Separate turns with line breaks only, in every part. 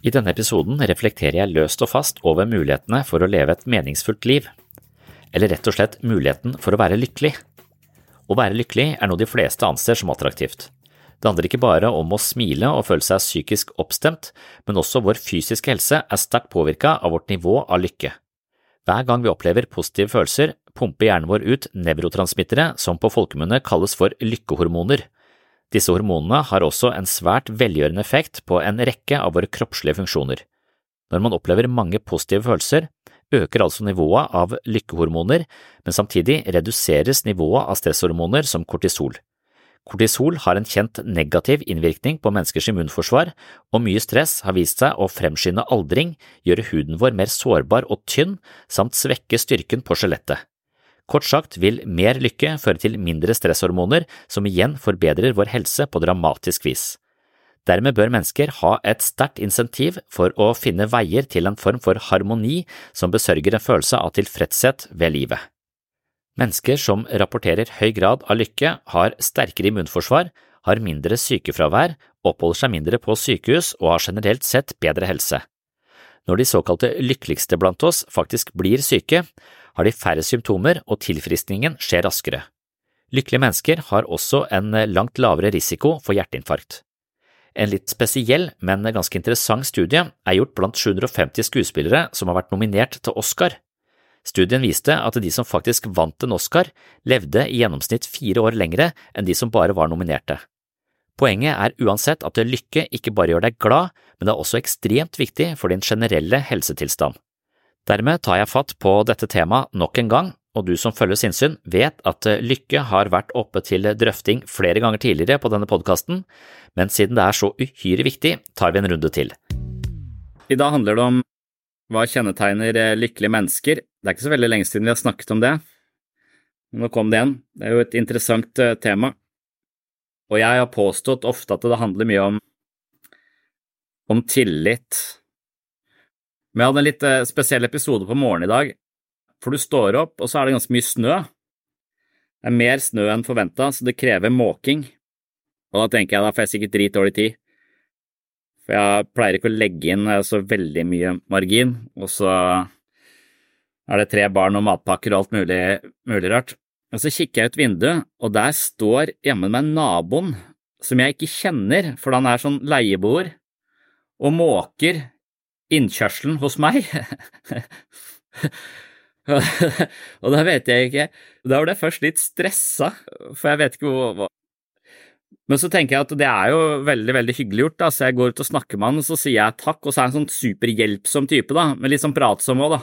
I denne episoden reflekterer jeg løst og fast over mulighetene for å leve et meningsfullt liv. Eller rett og slett muligheten for å være lykkelig. Å være lykkelig er noe de fleste anser som attraktivt. Det handler ikke bare om å smile og føle seg psykisk oppstemt, men også vår fysiske helse er sterkt påvirka av vårt nivå av lykke. Hver gang vi opplever positive følelser, pumper hjernen vår ut nevrotransmittere som på folkemunne kalles for lykkehormoner. Disse hormonene har også en svært velgjørende effekt på en rekke av våre kroppslige funksjoner. Når man opplever mange positive følelser, øker altså nivået av lykkehormoner, men samtidig reduseres nivået av stresshormoner som kortisol. Kortisol har en kjent negativ innvirkning på menneskers immunforsvar, og mye stress har vist seg å fremskynde aldring, gjøre huden vår mer sårbar og tynn, samt svekke styrken på skjelettet. Kort sagt vil mer lykke føre til mindre stresshormoner, som igjen forbedrer vår helse på dramatisk vis. Dermed bør mennesker ha et sterkt insentiv for å finne veier til en form for harmoni som besørger en følelse av tilfredshet ved livet. Mennesker som rapporterer høy grad av lykke, har sterkere immunforsvar, har mindre sykefravær, oppholder seg mindre på sykehus og har generelt sett bedre helse. Når de såkalte lykkeligste blant oss faktisk blir syke, har de færre symptomer og tilfriskningen skjer raskere. Lykkelige mennesker har også en langt lavere risiko for hjerteinfarkt. En litt spesiell, men ganske interessant studie er gjort blant 750 skuespillere som har vært nominert til Oscar. Studien viste at de som faktisk vant en Oscar, levde i gjennomsnitt fire år lengre enn de som bare var nominerte. Poenget er uansett at lykke ikke bare gjør deg glad, men det er også ekstremt viktig for din generelle helsetilstand. Dermed tar jeg fatt på dette temaet nok en gang, og du som følger sinnssyn vet at lykke har vært oppe til drøfting flere ganger tidligere på denne podkasten, men siden det er så uhyre viktig, tar vi en runde til.
I dag handler det om hva kjennetegner lykkelige mennesker. Det er ikke så veldig lenge siden vi har snakket om det. Nå kom det igjen. Det er jo et interessant tema. Og jeg har påstått ofte at det handler mye om, om tillit. Men jeg hadde en litt spesiell episode på morgenen i dag, for du står opp, og så er det ganske mye snø. Det er mer snø enn forventa, så det krever måking. Og da tenker jeg da får jeg sikkert dritdårlig tid. For jeg pleier ikke å legge inn så veldig mye margin, og så er det tre barn og matpakker og alt mulig, mulig rart. Og så kikker jeg ut vinduet, og der står jammen meg naboen, som jeg ikke kjenner, for han er sånn leieboer, og måker innkjørselen hos meg. og da vet jeg ikke Da ble jeg først litt stressa, for jeg vet ikke hvor Men så tenker jeg at det er jo veldig veldig hyggelig gjort, da, så jeg går ut og snakker med han, og så sier jeg takk, og så er han en sånn superhjelpsom type, da, men litt sånn pratsom òg, da.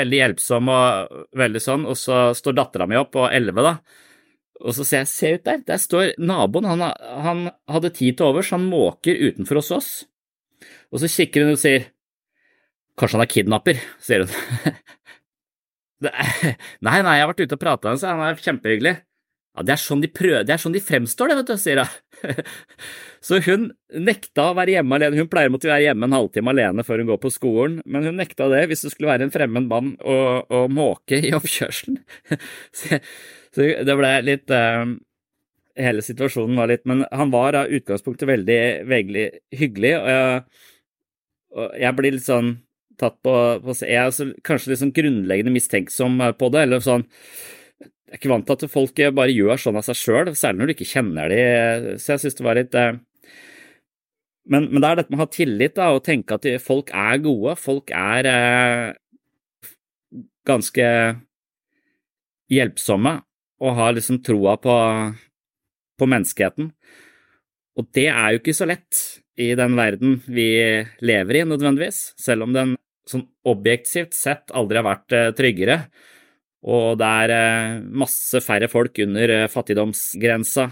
Veldig hjelpsom og veldig sånn, og så står dattera mi opp på elleve, da. Og så ser jeg, se ut der, der står naboen, han, han hadde tid til overs, han måker utenfor hos oss. Og så kikker hun og sier, kanskje han er kidnapper, sier hun. nei, nei, jeg har vært ute og prata med ham, han er kjempehyggelig. Ja, det er sånn de prøver, det er sånn de fremstår, det, vet du, sier hun. Så hun nekta å være hjemme alene. Hun pleier å måtte være hjemme en halvtime alene før hun går på skolen, men hun nekta det hvis det skulle være en fremmed mann og, og måke i oppkjørselen. Så, så det ble litt uh, Hele situasjonen var litt Men han var av utgangspunktet veldig, veldig hyggelig, og jeg, og jeg blir litt sånn tatt på, på Jeg er altså kanskje litt sånn grunnleggende mistenksom på det, eller sånn jeg er ikke vant til at folk bare gjør sånn av seg sjøl, særlig når du ikke kjenner de, så jeg synes det var litt eh, men, men, det er dette med å ha tillit da, og tenke at folk er gode, folk er eh, ganske hjelpsomme og har liksom troa på, på menneskeheten. Og det er jo ikke så lett i den verden vi lever i, nødvendigvis, selv om den sånn objektivt sett aldri har vært eh, tryggere og det er eh, masse færre folk under eh, fattigdomsgrensa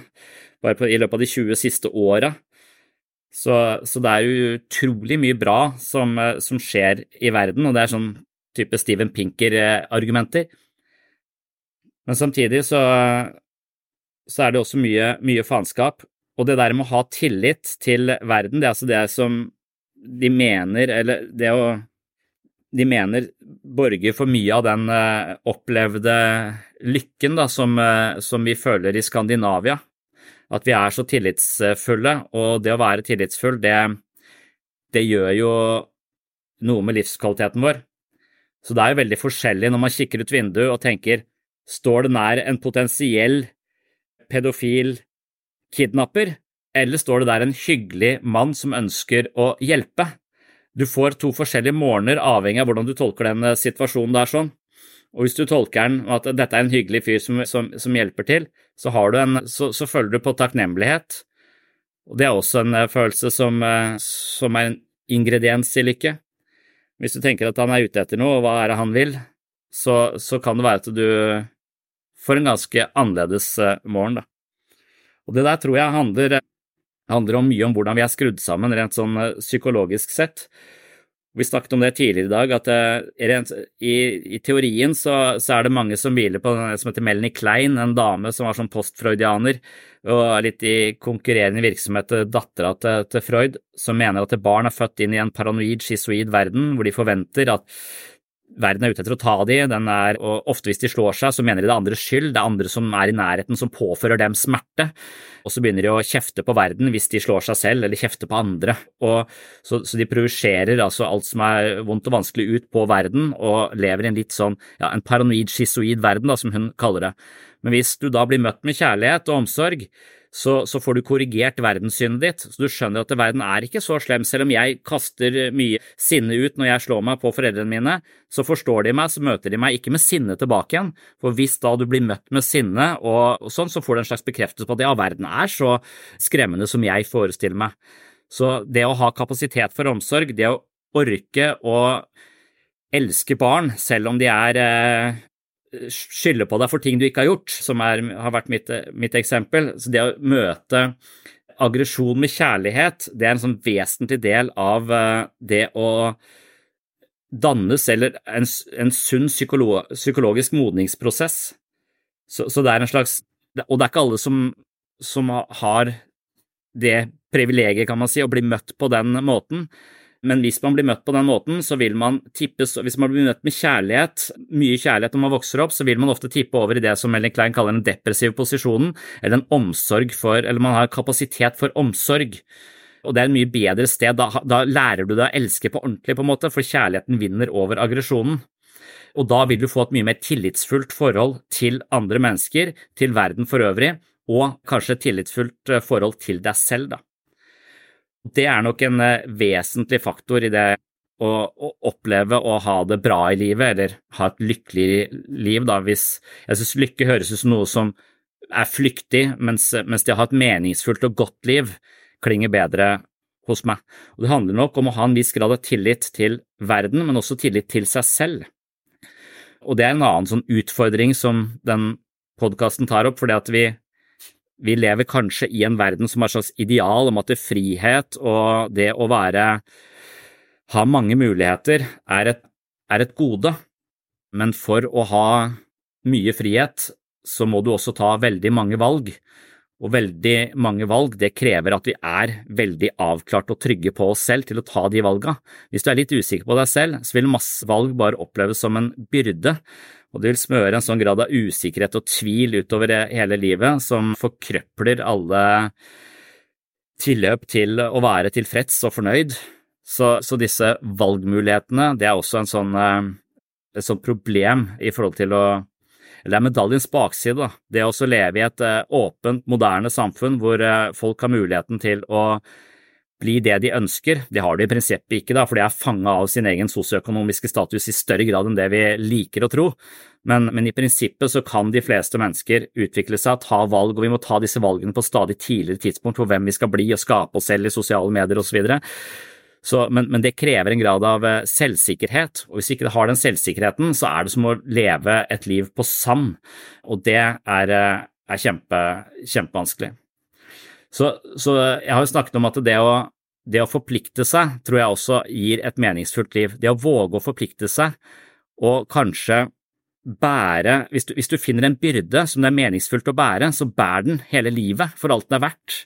bare på, i løpet av de 20 siste åra. Så, så, det er utrolig mye bra som, som, skjer i verden, og det er sånn type Steven Pinker-argumenter. Men samtidig så, så, er det også mye, mye faenskap. Og det der med å ha tillit til verden, det er altså det som de mener, eller det å de mener borger for mye av den uh, opplevde lykken da, som, uh, som, vi føler i Skandinavia. At vi er så tillitsfulle, og det å være tillitsfull, det, det gjør jo noe med livskvaliteten vår. Så det er jo veldig forskjellig når man kikker ut vinduet og tenker står det nær en potensiell pedofil kidnapper, eller står det der en hyggelig mann som ønsker å hjelpe? Du får to forskjellige morgener avhengig av hvordan du tolker den eh, situasjonen der sånn. Og hvis du tolker den at dette er en hyggelig fyr som, som, som hjelper til, så, en, så, så, føler du på takknemlighet. Og det er også en eh, følelse som, eh, som, er en ingrediens i lykke. Hvis du tenker at han er ute etter noe, og hva er det han vil, så, så kan det være at du får en ganske annerledes morgen, da. Og det der tror jeg handler det handler om mye om hvordan vi er skrudd sammen rent sånn eh, psykologisk sett. Vi snakket om det tidligere i dag, at uh, rent, i, i, teorien så, så, er det mange som hviler på den som heter Melanie Klein, en dame som var sånn postfreudianer og litt i konkurrerende virksomhet, dattera til, til, Freud, som mener at barn er født inn i en paranoid, schizoid verden, hvor de forventer at verden er ute etter å ta de, den er, og ofte hvis de slår seg, så mener de det er andres skyld, det er andre som er i nærheten som påfører dem smerte, og så begynner de å kjefte på verden hvis de slår seg selv eller kjefter på andre, og så, så de projiserer altså alt som er vondt og vanskelig ut på verden, og lever i en litt sånn, ja, en paranoid, schizoid verden, da, som hun kaller det. Men hvis du da blir møtt med kjærlighet og omsorg, så, så, får du korrigert verdenssynet ditt, så du skjønner at verden er ikke så slem. Selv om jeg kaster mye sinne ut når jeg slår meg på foreldrene mine, så forstår de meg, så møter de meg ikke med sinne tilbake igjen. For hvis da du blir møtt med sinne og, og sånn, så får du en slags bekreftelse på at ja, verden er så skremmende som jeg forestiller meg. Så det å ha kapasitet for omsorg, det å orke å elske barn, selv om de er eh, skylde på deg for ting du ikke har gjort, som er, har vært mitt, mitt, eksempel. Så det å møte aggresjon med kjærlighet, det er en sånn vesentlig del av uh, det å dannes, eller en, en sunn psykolo psykologisk modningsprosess. Så, så, det er en slags Og det er ikke alle som, som har det privilegiet, kan man si, å bli møtt på den måten. Men hvis man blir møtt på den måten, så vil man tippes Hvis man blir møtt med kjærlighet, mye kjærlighet når man vokser opp, så vil man ofte tippe over i det som Ellen Klein kaller den depressive posisjonen, eller en omsorg for Eller man har kapasitet for omsorg. Og det er et mye bedre sted. Da, da lærer du deg å elske på ordentlig, på en måte, for kjærligheten vinner over aggresjonen. Og da vil du få et mye mer tillitsfullt forhold til andre mennesker, til verden for øvrig, og kanskje et tillitsfullt eh, forhold til deg selv, da. Det er nok en eh, vesentlig faktor i det å, å, oppleve å ha det bra i livet, eller ha et lykkelig liv, da, hvis Jeg synes lykke høres ut som noe som er flyktig, mens, mens det å ha et meningsfullt og godt liv klinger bedre hos meg. Og Det handler nok om å ha en viss grad av tillit til verden, men også tillit til seg selv. Og det er en annen sånn utfordring som den podkasten tar opp, fordi at vi vi lever kanskje i en verden som har et slags ideal om at frihet og det å være ha mange muligheter er et, er et gode, men for å ha mye frihet så må du også ta veldig mange valg. Og veldig mange valg, det krever at vi er veldig avklart og trygge på oss selv til å ta de valga. Hvis du er litt usikker på deg selv, så vil masse valg bare oppleves som en byrde, og det vil smøre en sånn grad av usikkerhet og tvil utover hele livet som forkrøpler alle tilløp til å være tilfreds og fornøyd. Så, så disse valgmulighetene, det er også en sånn, eh, et sånt problem i forhold til å det er medaljens bakside, da. Det å leve i et uh, åpent, moderne samfunn hvor uh, folk har muligheten til å bli det de ønsker. Det har de i prinsippet ikke, da, for de er fanga av sin egen sosioøkonomiske status i større grad enn det vi liker å tro. Men, men, i prinsippet så kan de fleste mennesker utvikle seg, ta valg, og vi må ta disse valgene på stadig tidligere tidspunkt for hvem vi skal bli og skape oss selv i sosiale medier osv. Så, men, men, det krever en grad av eh, selvsikkerhet, og hvis ikke det har den selvsikkerheten, så er det som å leve et liv på sand, og det er, eh, er kjempe, kjempevanskelig. Så, så, jeg har jo snakket om at det å, det å forplikte seg tror jeg også gir et meningsfullt liv. Det å våge å forplikte seg, og kanskje bære hvis du, hvis du finner en byrde som det er meningsfullt å bære, så bær den hele livet for alt den er verdt.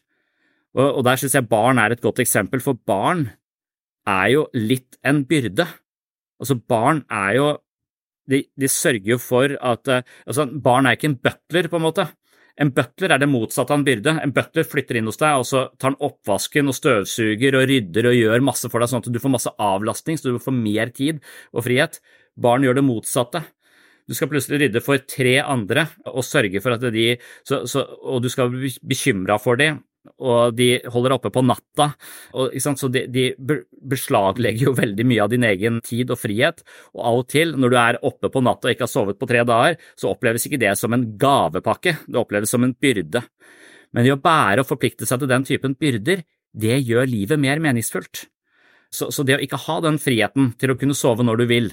Og, og der synes jeg barn er et godt eksempel, for barn er jo litt en byrde. Altså, barn er jo De, de sørger jo for at eh, altså, Barn er ikke en butler, på en måte. En butler er det motsatte av en byrde. En butler flytter inn hos deg, og så tar han oppvasken og støvsuger og rydder og gjør masse for deg, sånn at du får masse avlastning, så du får mer tid og frihet. Barn gjør det motsatte. Du skal plutselig rydde for tre andre og sørge for at de så, så, Og du skal bli bekymra for dem og de holder oppe på natta, og, så de, de, beslaglegger jo veldig mye av din egen tid og frihet, og av og til, når du er oppe på natta og ikke har sovet på tre dager, så oppleves ikke det som en gavepakke, det oppleves som en byrde. Men det å bære og forplikte seg til den typen byrder, det gjør livet mer meningsfullt. Så, så det å ikke ha den friheten til å kunne sove når du vil,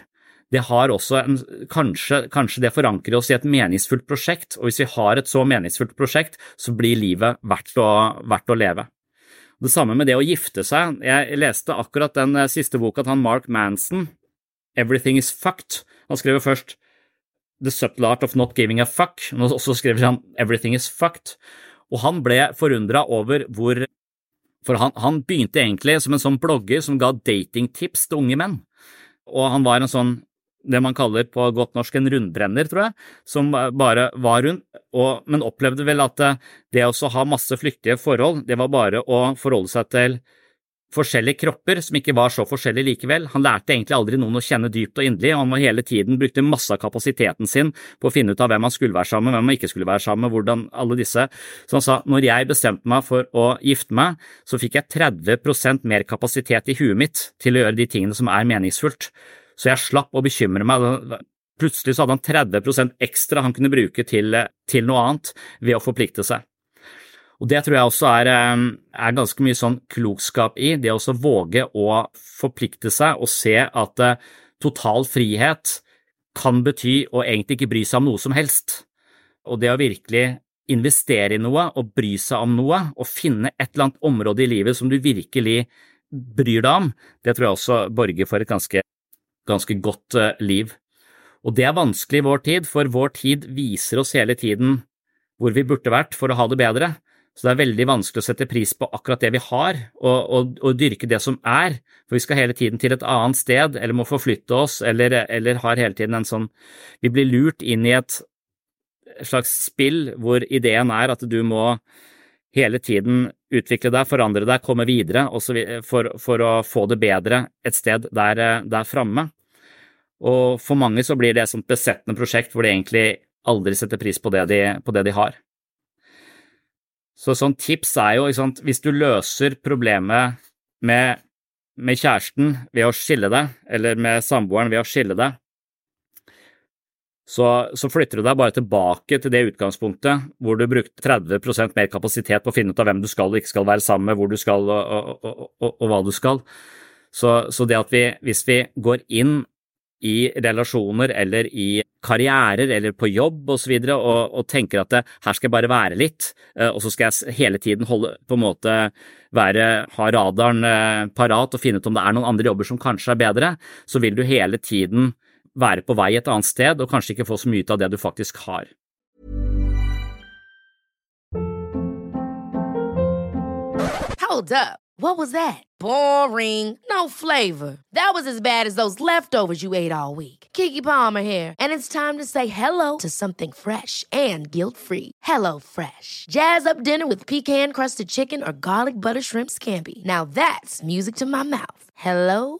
det har også en, kanskje, kanskje, det forankrer oss i et meningsfullt prosjekt, og hvis vi har et så meningsfullt prosjekt, så blir livet verdt å, verdt å leve. Det samme med det å gifte seg. Jeg leste akkurat den eh, siste boka til han Mark Manson, Everything Is Fucked. Han skrev først The Subtle Art of Not Giving a Fuck, og så skrev han Everything Is Fucked. Og han ble forundra over hvor For han, han begynte egentlig som en sånn blogger som ga datingtips til unge menn. Og han var en sånn det man kaller på godt norsk en rundbrenner, tror jeg, som bare var rundt, og, men opplevde vel at eh, det å ha masse flyktige forhold, det var bare å forholde seg til forskjellige kropper som ikke var så forskjellige likevel. Han lærte egentlig aldri noen å kjenne dypt og inderlig, og han var hele tiden brukte masse av kapasiteten sin på å finne ut av hvem han skulle være sammen med, hvem han ikke skulle være sammen med, hvordan alle disse. Så han sa når jeg bestemte meg for å gifte meg, så fikk jeg 30% mer kapasitet i huet mitt til å gjøre de tingene som er meningsfullt så jeg slapp å bekymre meg. Plutselig så hadde han 30% ekstra han kunne bruke til, til, noe annet ved å forplikte seg. Og Det tror jeg også er, eh, er ganske mye sånn klokskap i, det å våge å forplikte seg og se at uh, total frihet kan bety å egentlig ikke bry seg om noe som helst. Og det å virkelig investere i noe og bry seg om noe, og finne et eller annet område i livet som du virkelig bryr deg om, det tror jeg også borger for et ganske ganske godt eh, liv. Og det er vanskelig i vår tid, for vår tid viser oss hele tiden hvor vi burde vært for å ha det bedre. Så det er veldig vanskelig å sette pris på akkurat det vi har, og, og, og, dyrke det som er, for vi skal hele tiden til et annet sted, eller må forflytte oss, eller, eller har hele tiden en sånn Vi blir lurt inn i et slags spill hvor ideen er at du må hele tiden utvikle deg, forandre deg, komme videre for, for, å få det bedre et sted der, der framme. Og for mange så blir det et besettende prosjekt hvor de egentlig aldri setter pris på det de, på det de har. Så sånn tips er jo, sant, hvis du løser problemet med, med kjæresten ved å skille deg, eller med samboeren ved å skille deg, så, så, flytter du deg bare tilbake til det utgangspunktet hvor du brukte 30% mer kapasitet på å finne ut av hvem du skal og ikke skal være sammen med, hvor du skal og, og, og, og hva du skal. Så, så, det at vi, hvis vi går inn i relasjoner eller i karrierer eller på jobb osv. Og, så videre, og, og tenker at det, her skal jeg bare være litt, eh, og så skal jeg hele tiden holde, på en måte være, ha radaren eh, parat og finne ut om det er noen andre jobber som kanskje er bedre, så vil du hele tiden være på vei et annet sted og kanskje ikke få så mye ut av det du faktisk har.
Hold up. What was that? Boring. No flavor. That was as bad as those leftovers you ate all week. Kiki Palmer here, and it's time to say hello to something fresh and guilt-free. Hello Fresh. Jazz up dinner with pecan-crusted chicken or garlic butter shrimp scampi. Now that's music to my mouth. Hello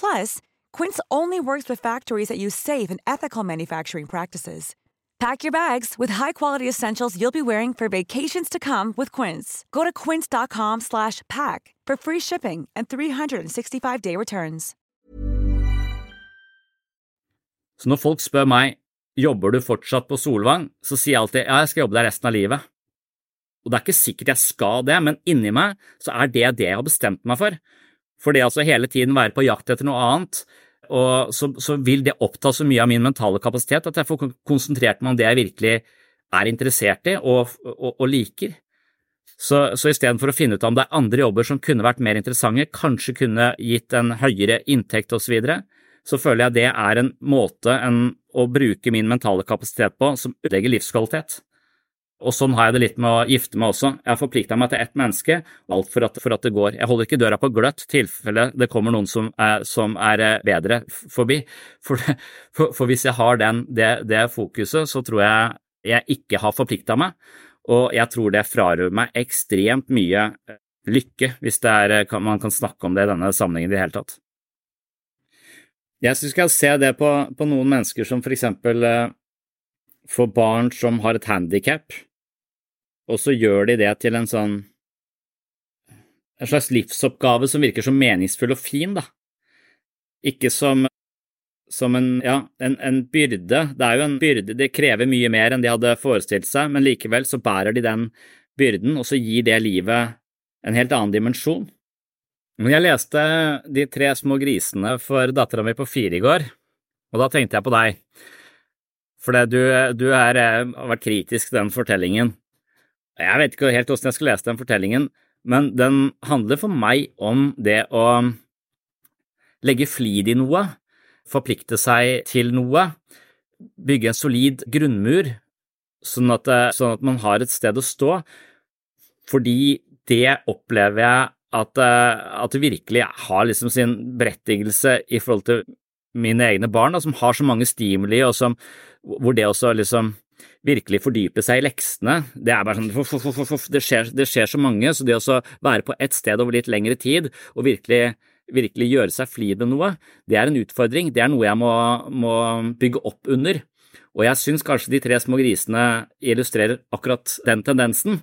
Plus, Quince only works with factories that use safe and ethical manufacturing practices. Pack your bags with high-quality essentials you'll be wearing for vacations to come with Quince. Go to quince.com/pack for free shipping and 365-day returns.
Så når folk spør meg jobber du fortsatt på Solvang, så sier jeg alltid ja, jeg skal jobbe der resten av livet. Og det er ikke sikkert jeg skal det, men inni meg så er det det jeg har bestemt meg for. For det altså hele tiden være på jakt etter noe annet, og så, så vil det oppta så mye av min mentale kapasitet at jeg får konsentrert meg om det jeg virkelig er interessert i og, og, og liker. Så, så istedenfor å finne ut om det er andre jobber som kunne vært mer interessante, kanskje kunne gitt en høyere inntekt osv., så, videre, så føler jeg det er en måte en, å bruke min mentale kapasitet på som ødelegger livskvalitet. Og sånn har jeg det litt med å gifte meg også. Jeg har forplikta meg til ett menneske, alt for at, for at, det går. Jeg holder ikke døra på gløtt tilfelle det kommer noen som er, som er eh, bedre forbi. For, for, for, hvis jeg har den, det, det, fokuset, så tror jeg jeg ikke har forplikta meg, og jeg tror det frarøver meg ekstremt mye eh, lykke, hvis er, eh, man kan snakke om det i denne sammenhengen i det hele tatt. Jeg syns vi skal se det på, på, noen mennesker som for eksempel får barn som har et handikap, og så gjør de det til en sånn en slags livsoppgave som virker så meningsfull og fin, da. Ikke som, som en, ja, en, en, byrde. Det er jo en byrde, det krever mye mer enn de hadde forestilt seg, men likevel så bærer de den byrden, og så gir det livet en helt annen dimensjon. Jeg leste De tre små grisene for dattera mi på fire i går, og da tenkte jeg på deg. For du, du er, har vært kritisk til den fortellingen. Jeg vet ikke helt hvordan jeg skal lese den fortellingen, men den handler for meg om det å legge flid i noe, forplikte seg til noe, bygge en solid grunnmur, sånn at, sånn at man har et sted å stå, fordi det opplever jeg at, at det virkelig har liksom sin berettigelse i forhold til mine egne barn, da, som har så mange stimuli, og som, hvor det også liksom virkelig fordype seg i leksene, det er bare sånn det skjer, det skjer så mange, så det å være på ett sted over litt lengre tid og virkelig, virkelig gjøre seg flid med noe, det er en utfordring, det er noe jeg må, må bygge opp under. Og jeg syns kanskje de tre små grisene illustrerer akkurat den tendensen.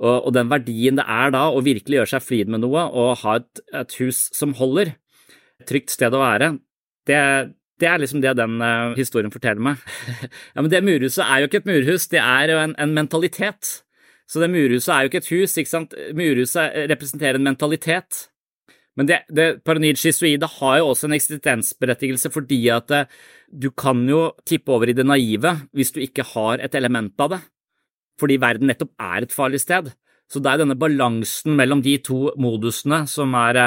Og, og, den verdien det er da å virkelig gjøre seg flid med noe og ha et, et hus som holder, et trygt sted å være, det, det er liksom det den uh, historien forteller meg. ja, Men det murhuset er jo ikke et murhus, det er jo en, en, mentalitet. Så det murhuset er jo ikke et hus, ikke sant. Murhuset representerer en mentalitet. Men det, det paranoid schizoide har jo også en eksistensberettigelse fordi at det, du kan jo tippe over i det naive hvis du ikke har et element av det. Fordi verden nettopp er et farlig sted. Så det er denne balansen mellom de to modusene som er,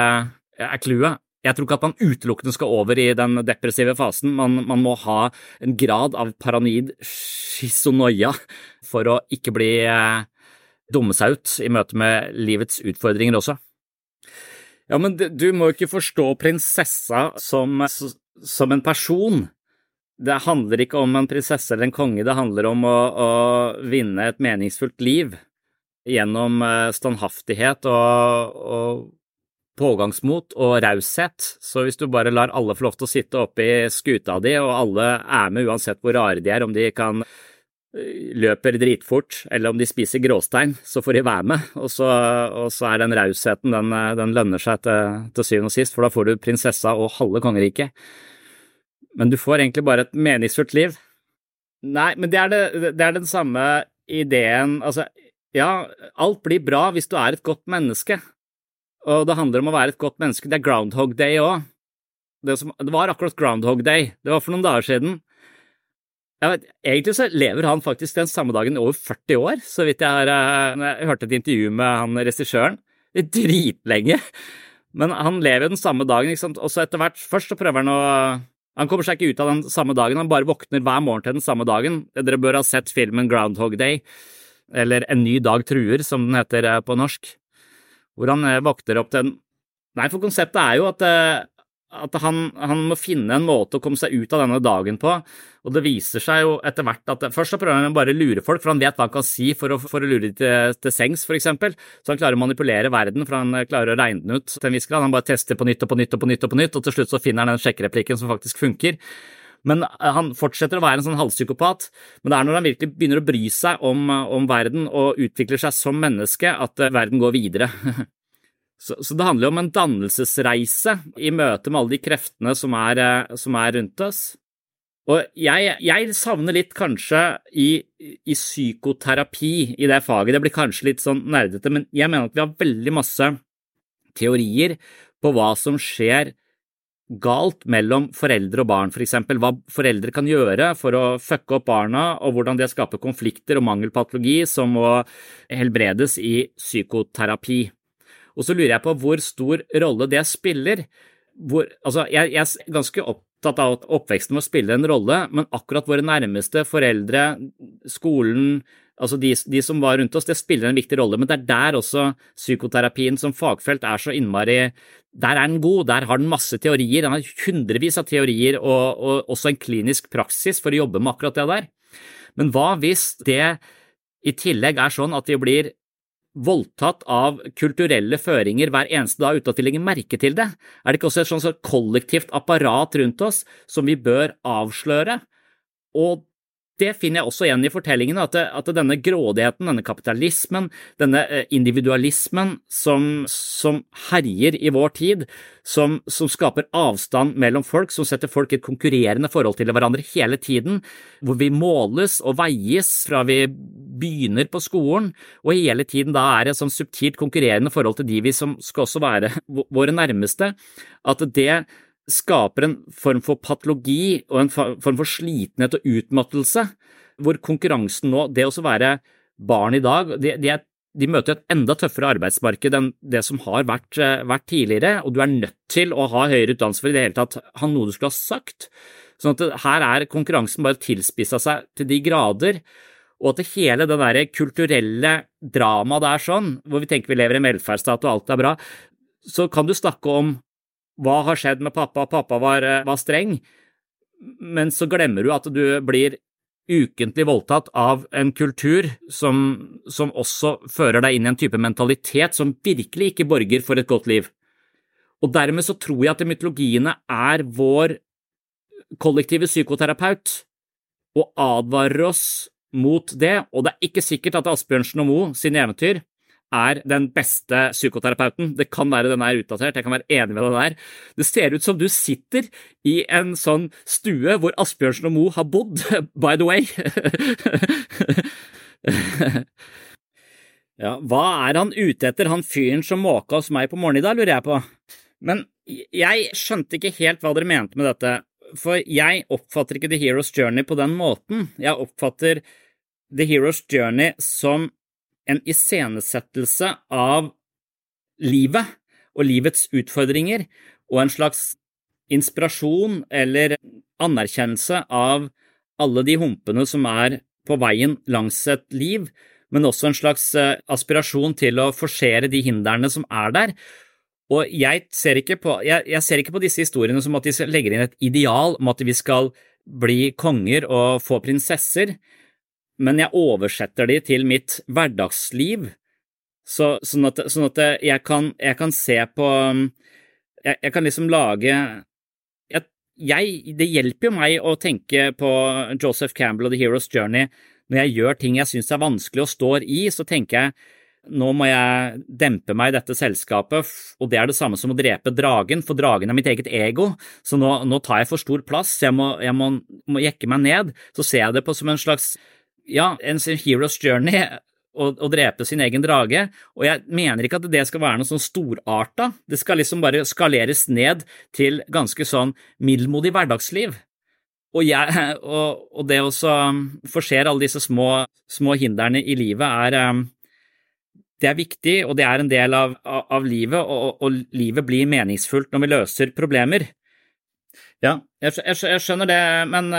er clouet. Jeg tror ikke at man utelukkende skal over i den depressive fasen. Man, man må ha en grad av paranoid schizonoia for å ikke bli eh, dumme seg ut i møte med livets utfordringer også. Ja, men du må jo ikke forstå prinsessa som, som en person. Det handler ikke om en prinsesse eller en konge, det handler om å, å vinne et meningsfullt liv gjennom eh, standhaftighet og, og pågangsmot og raushet, så hvis du bare lar alle få lov til å sitte oppe i skuta di, og alle er med uansett hvor rare de er, om de kan øh, løper dritfort, eller om de spiser gråstein, så får de være med. Og så, og så er den rausheten, den, den, lønner seg til, til syvende og sist, for da får du prinsessa og halve kongeriket. Men du får egentlig bare et meningsfullt liv. Nei, men det er, det, det er den samme ideen, altså, ja, alt blir bra hvis du er et godt menneske, og det handler om å være et godt menneske. Det er Groundhog Day òg. Det, det, var akkurat Groundhog Day, det var for noen dager siden. Vet, egentlig så lever han faktisk den samme dagen i over 40 år, så vidt jeg har eh, jeg hørte et intervju med han regissøren. Dritlenge. Men han lever jo den samme dagen, ikke sant, og så etter hvert Først så prøver han å Han kommer seg ikke ut av den samme dagen, han bare våkner hver morgen til den samme dagen. Dere bør ha sett filmen Groundhog Day, eller En ny dag truer, som den heter eh, på norsk hvor han vakter opp til en Nei, for konseptet er jo at, eh, at han, han, må finne en måte å komme seg ut av denne dagen på, og det viser seg jo etter hvert at Først så prøver han bare å lure folk, for han vet hva han kan si for å, for å lure dem til, til, sengs, eksempel. Så han klarer å manipulere verden, for han eh, klarer å regne den ut til en viss grad. Han bare tester på nytt og på nytt og på nytt, og på nytt, og til slutt så finner han den sjekkereplikken som faktisk funker. Men han fortsetter å være en sånn halvpsykopat. Men det er når han virkelig begynner å bry seg om, om verden og utvikler seg som menneske, at verden går videre. Så, så, det handler jo om en dannelsesreise i møte med alle de kreftene som er, eh, som er rundt oss. Og jeg, jeg, savner litt kanskje i, i, psykoterapi i det faget, det blir kanskje litt sånn nerdete, men jeg mener at vi har veldig masse teorier på hva som skjer galt mellom foreldre og barn, for eksempel hva foreldre kan gjøre for å fucke opp barna, og hvordan det skaper konflikter og mangelpatologi som må helbredes i psykoterapi. Og så lurer jeg på hvor stor rolle det spiller. Hvor, altså, jeg, jeg, er ganske opptatt av at oppveksten må spille en rolle, men akkurat våre nærmeste, foreldre, skolen, altså de, de, som var rundt oss, det spiller en viktig rolle. Men det er der også psykoterapien som fagfelt er så innmari Der er den god, der har den masse teorier, den har hundrevis av teorier og, og også en klinisk praksis for å jobbe med akkurat det der. Men hva hvis det i tillegg er sånn at de blir voldtatt av kulturelle føringer hver eneste dag uten at vi legger merke til det? Er det ikke også et sånt kollektivt apparat rundt oss som vi bør avsløre? Og det finner jeg også igjen i fortellingen, at, at denne grådigheten, denne kapitalismen, denne eh, individualismen som, som herjer i vår tid, som, som, skaper avstand mellom folk, som setter folk i et konkurrerende forhold til hverandre hele tiden, hvor vi måles og veies fra vi begynner på skolen, og hele tiden da er et sånn subtilt konkurrerende forhold til de vi som skal også være våre nærmeste, at det skaper en form for patologi og en form for slitenhet og utmattelse, hvor konkurransen nå, det å være barn i dag, de, de, er, de møter et enda tøffere arbeidsmarked enn det som har vært, eh, vært, tidligere, og du er nødt til å ha høyere utdannelse for i det hele tatt ha noe du skulle ha sagt. Sånn at her er konkurransen bare tilspissa seg til de grader, og at det hele det der kulturelle dramaet det er sånn, hvor vi tenker vi lever i en velferdsstat og alt er bra, så kan du snakke om hva har skjedd med pappa, pappa var, eh, var streng, men så glemmer du at du blir ukentlig voldtatt av en kultur som, som, også fører deg inn i en type mentalitet som virkelig ikke borger for et godt liv. Og dermed så tror jeg at mytologiene er vår kollektive psykoterapeut og advarer oss mot det, og det er ikke sikkert at Asbjørnsen og Moe sine eventyr er den beste psykoterapeuten. Det kan være den er utdatert, jeg kan være enig med den der. Det ser ut som du sitter i en sånn stue hvor Asbjørnsen og Moe har bodd, by the way. ja, hva er han ute etter, han fyren som måka hos meg på morgenen i dag, lurer jeg på. Men jeg skjønte ikke helt hva dere mente med dette, for jeg oppfatter ikke The Hero's Journey på den måten. Jeg oppfatter The Hero's Journey som en iscenesettelse av livet og livets utfordringer, og en slags inspirasjon eller anerkjennelse av alle de humpene som er på veien langs et liv, men også en slags eh, aspirasjon til å forsere de hindrene som er der. Og jeg ser, på, jeg, jeg ser ikke på disse historiene som at de legger inn et ideal om at vi skal bli konger og få prinsesser, men jeg oversetter de til mitt hverdagsliv Så, sånn, at, sånn at jeg, kan, jeg kan se på jeg, jeg kan liksom lage jeg, jeg, Det hjelper jo meg å tenke på Joseph Campbell og The Hero's Journey. Når jeg gjør ting jeg syns er vanskelig og står i, så tenker jeg nå må jeg dempe meg i dette selskapet, og det er det samme som å drepe dragen, for dragen er mitt eget ego, så nå, nå tar jeg for stor plass, jeg må, jeg må, må jekke meg ned. Så ser jeg det på som en slags ja, en hero's journey, å, drepe sin egen drage, og jeg mener ikke at det skal være noe sånn storarta, det skal liksom bare skaleres ned til ganske sånn middelmodig hverdagsliv. Og, jeg, og, og det å forsere alle disse små, små, hindrene i livet er um, det er viktig, og det er en del av, av, av livet, og, og, livet blir meningsfullt når vi løser problemer. Ja, jeg, jeg, jeg skjønner det, men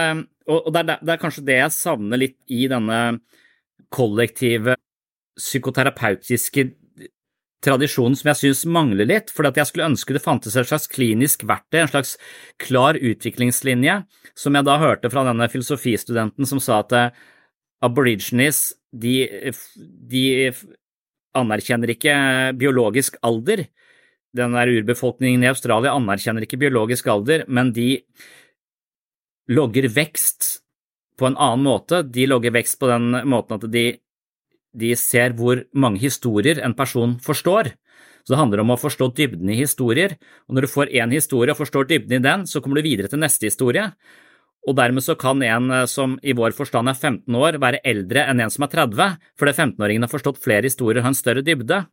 Og, Og, det er, det er kanskje det jeg savner litt i denne kollektive psykoterapeutiske tradisjonen som jeg synes mangler litt, For jeg skulle ønske det fantes et slags klinisk verktøy, en slags klar utviklingslinje, som jeg da hørte fra denne filosofistudenten som sa at eh, aborigines de, de anerkjenner ikke biologisk alder. Den der urbefolkningen i Australia anerkjenner ikke biologisk alder, men de logger vekst på en annen måte. De logger vekst på den måten at de de ser hvor mange historier en person forstår. Så det handler om å forstå dybden i historier, og når du får én historie og forstår dybden i den, så kommer du videre til neste historie. Og dermed så kan en eh, som i vår forstand er 15 år, være eldre enn en som er 30, fordi 15-åringen har forstått flere historier og har en større dybde.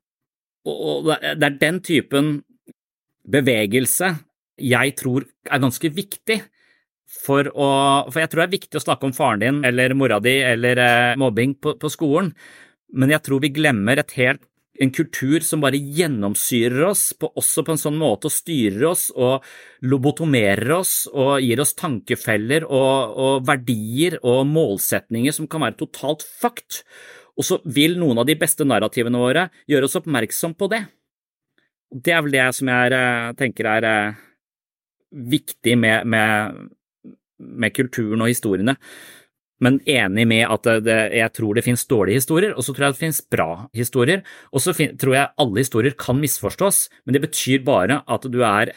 Og det er den typen bevegelse jeg tror er ganske viktig for å For jeg tror det er viktig å snakke om faren din eller mora di eller eh, mobbing på, på skolen, men jeg tror vi glemmer helt en kultur som bare gjennomsyrer oss, på, også på en sånn måte, og styrer oss og lobotomerer oss og gir oss tankefeller og, og verdier og målsetninger som kan være totalt fucked. Og så vil noen av de beste narrativene våre gjøre oss oppmerksom på det. Det er vel det som jeg eh, tenker er eh, viktig med, med, med kulturen og historiene men enig med at det, jeg tror det finnes dårlige historier, og så tror jeg det finnes bra historier. Og så tror jeg alle historier kan misforstås, men det betyr bare at du er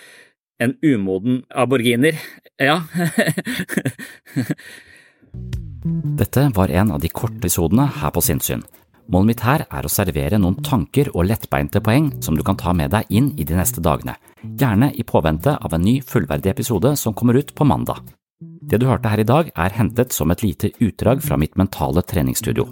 en umoden aborginer. Ja.
Dette var en av de korte episodene her på Sinnsyn. Målet mitt her er å servere noen tanker og lettbeinte poeng som du kan ta med deg inn i de neste dagene, gjerne i påvente av en ny fullverdig episode som kommer ut på mandag. Det du hørte her i dag, er hentet som et lite utdrag fra mitt mentale treningsstudio.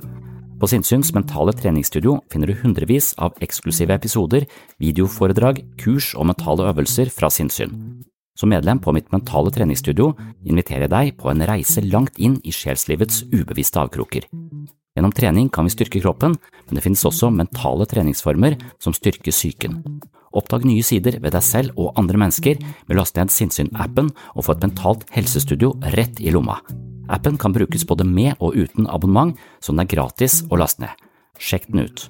På Sinnsyns mentale treningsstudio finner du hundrevis av eksklusive episoder, videoforedrag, kurs og mentale øvelser fra sinnssyn. Som medlem på mitt mentale treningsstudio inviterer jeg deg på en reise langt inn i sjelslivets ubevisste avkroker. Gjennom trening kan vi styrke kroppen, men det finnes også mentale treningsformer som styrker psyken. Oppdag nye sider ved deg selv og andre mennesker med å laste ned Sinnsyn-appen og få et mentalt helsestudio rett i lomma. Appen kan brukes både med og uten abonnement, så den er gratis å laste ned. Sjekk den ut.